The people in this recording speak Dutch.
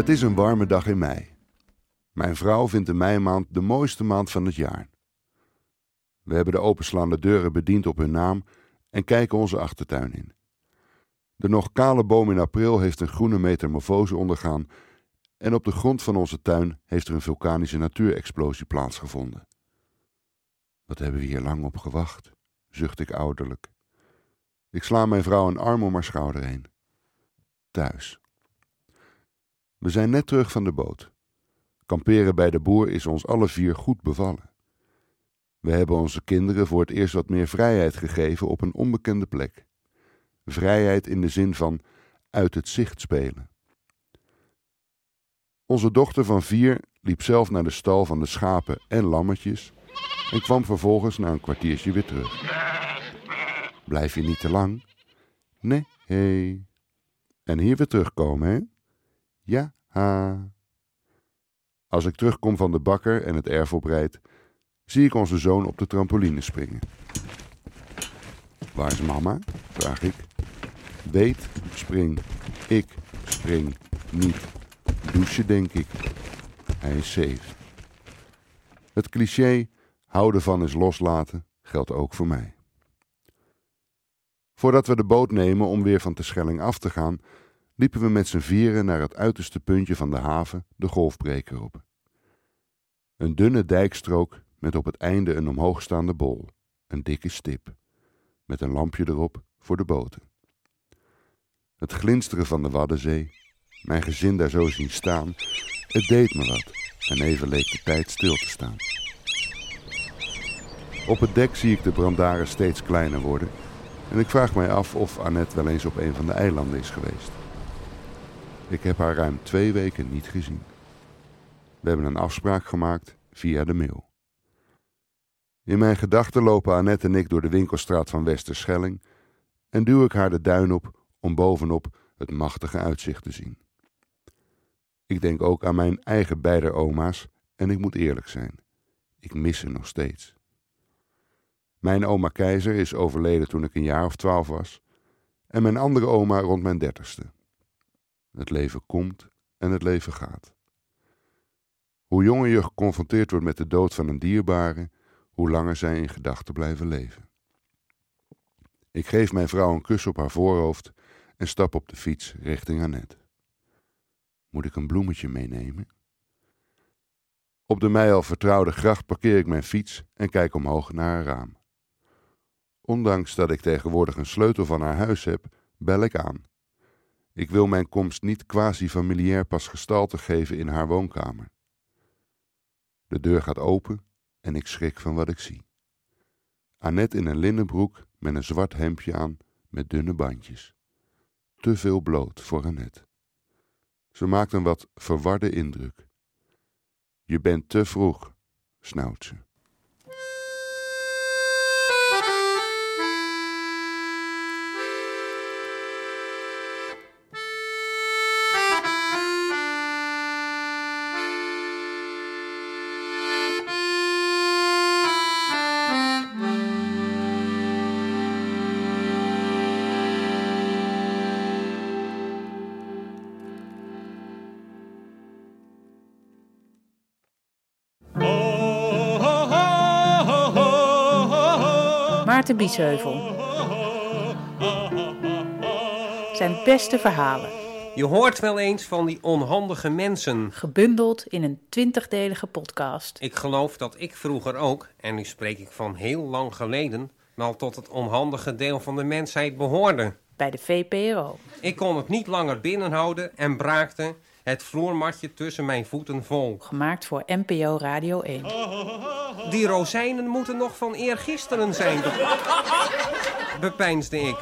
Het is een warme dag in mei. Mijn vrouw vindt de meimaand de mooiste maand van het jaar. We hebben de openslaande deuren bediend op hun naam en kijken onze achtertuin in. De nog kale boom in april heeft een groene metamorfose ondergaan en op de grond van onze tuin heeft er een vulkanische natuurexplosie plaatsgevonden. Wat hebben we hier lang op gewacht, zucht ik ouderlijk. Ik sla mijn vrouw een arm om haar schouder heen. Thuis. We zijn net terug van de boot. Kamperen bij de boer is ons alle vier goed bevallen. We hebben onze kinderen voor het eerst wat meer vrijheid gegeven op een onbekende plek. Vrijheid in de zin van uit het zicht spelen. Onze dochter van vier liep zelf naar de stal van de schapen en lammetjes en kwam vervolgens na een kwartiertje weer terug. Blijf je niet te lang? Nee, hey. En hier weer terugkomen, hè? Ja, ha. Als ik terugkom van de bakker en het erf oprijd, zie ik onze zoon op de trampoline springen. Waar is mama? vraag ik. Weet, spring. Ik spring niet. Douche, denk ik. Hij is safe. Het cliché houden van is loslaten geldt ook voor mij. Voordat we de boot nemen om weer van Terschelling af te gaan, liepen we met z'n vieren naar het uiterste puntje van de haven, de golfbreker op. Een dunne dijkstrook met op het einde een omhoogstaande bol, een dikke stip, met een lampje erop voor de boten. Het glinsteren van de Waddenzee, mijn gezin daar zo zien staan, het deed me wat en even leek de tijd stil te staan. Op het dek zie ik de brandaren steeds kleiner worden en ik vraag mij af of Annette wel eens op een van de eilanden is geweest. Ik heb haar ruim twee weken niet gezien. We hebben een afspraak gemaakt via de mail. In mijn gedachten lopen Annette en ik door de winkelstraat van Westerschelling en duw ik haar de duin op om bovenop het machtige uitzicht te zien. Ik denk ook aan mijn eigen beide oma's en ik moet eerlijk zijn. Ik mis ze nog steeds. Mijn oma Keizer is overleden toen ik een jaar of twaalf was en mijn andere oma rond mijn dertigste. Het leven komt en het leven gaat. Hoe jonger je geconfronteerd wordt met de dood van een dierbare, hoe langer zij in gedachten blijven leven. Ik geef mijn vrouw een kus op haar voorhoofd en stap op de fiets richting Annette. Moet ik een bloemetje meenemen? Op de mij al vertrouwde gracht parkeer ik mijn fiets en kijk omhoog naar haar raam. Ondanks dat ik tegenwoordig een sleutel van haar huis heb, bel ik aan. Ik wil mijn komst niet quasi-familiair pas gestalte geven in haar woonkamer. De deur gaat open en ik schrik van wat ik zie. Annette in een linnenbroek met een zwart hemdje aan met dunne bandjes. Te veel bloot voor Annette. Ze maakt een wat verwarde indruk. Je bent te vroeg, snauwt ze. Maarten Biesheuvel. Zijn beste verhalen, Je hoort wel eens van die onhandige mensen. gebundeld in een twintigdelige podcast. Ik geloof dat ik vroeger ook, en nu spreek ik van heel lang geleden, wel tot het onhandige deel van de mensheid behoorde. Bij de VPRO. Ik kon het niet langer binnenhouden en braakte het vloermatje tussen mijn voeten vol. Gemaakt voor NPO Radio 1. Die rozijnen moeten nog van eergisteren zijn, be- bepeinsde ik.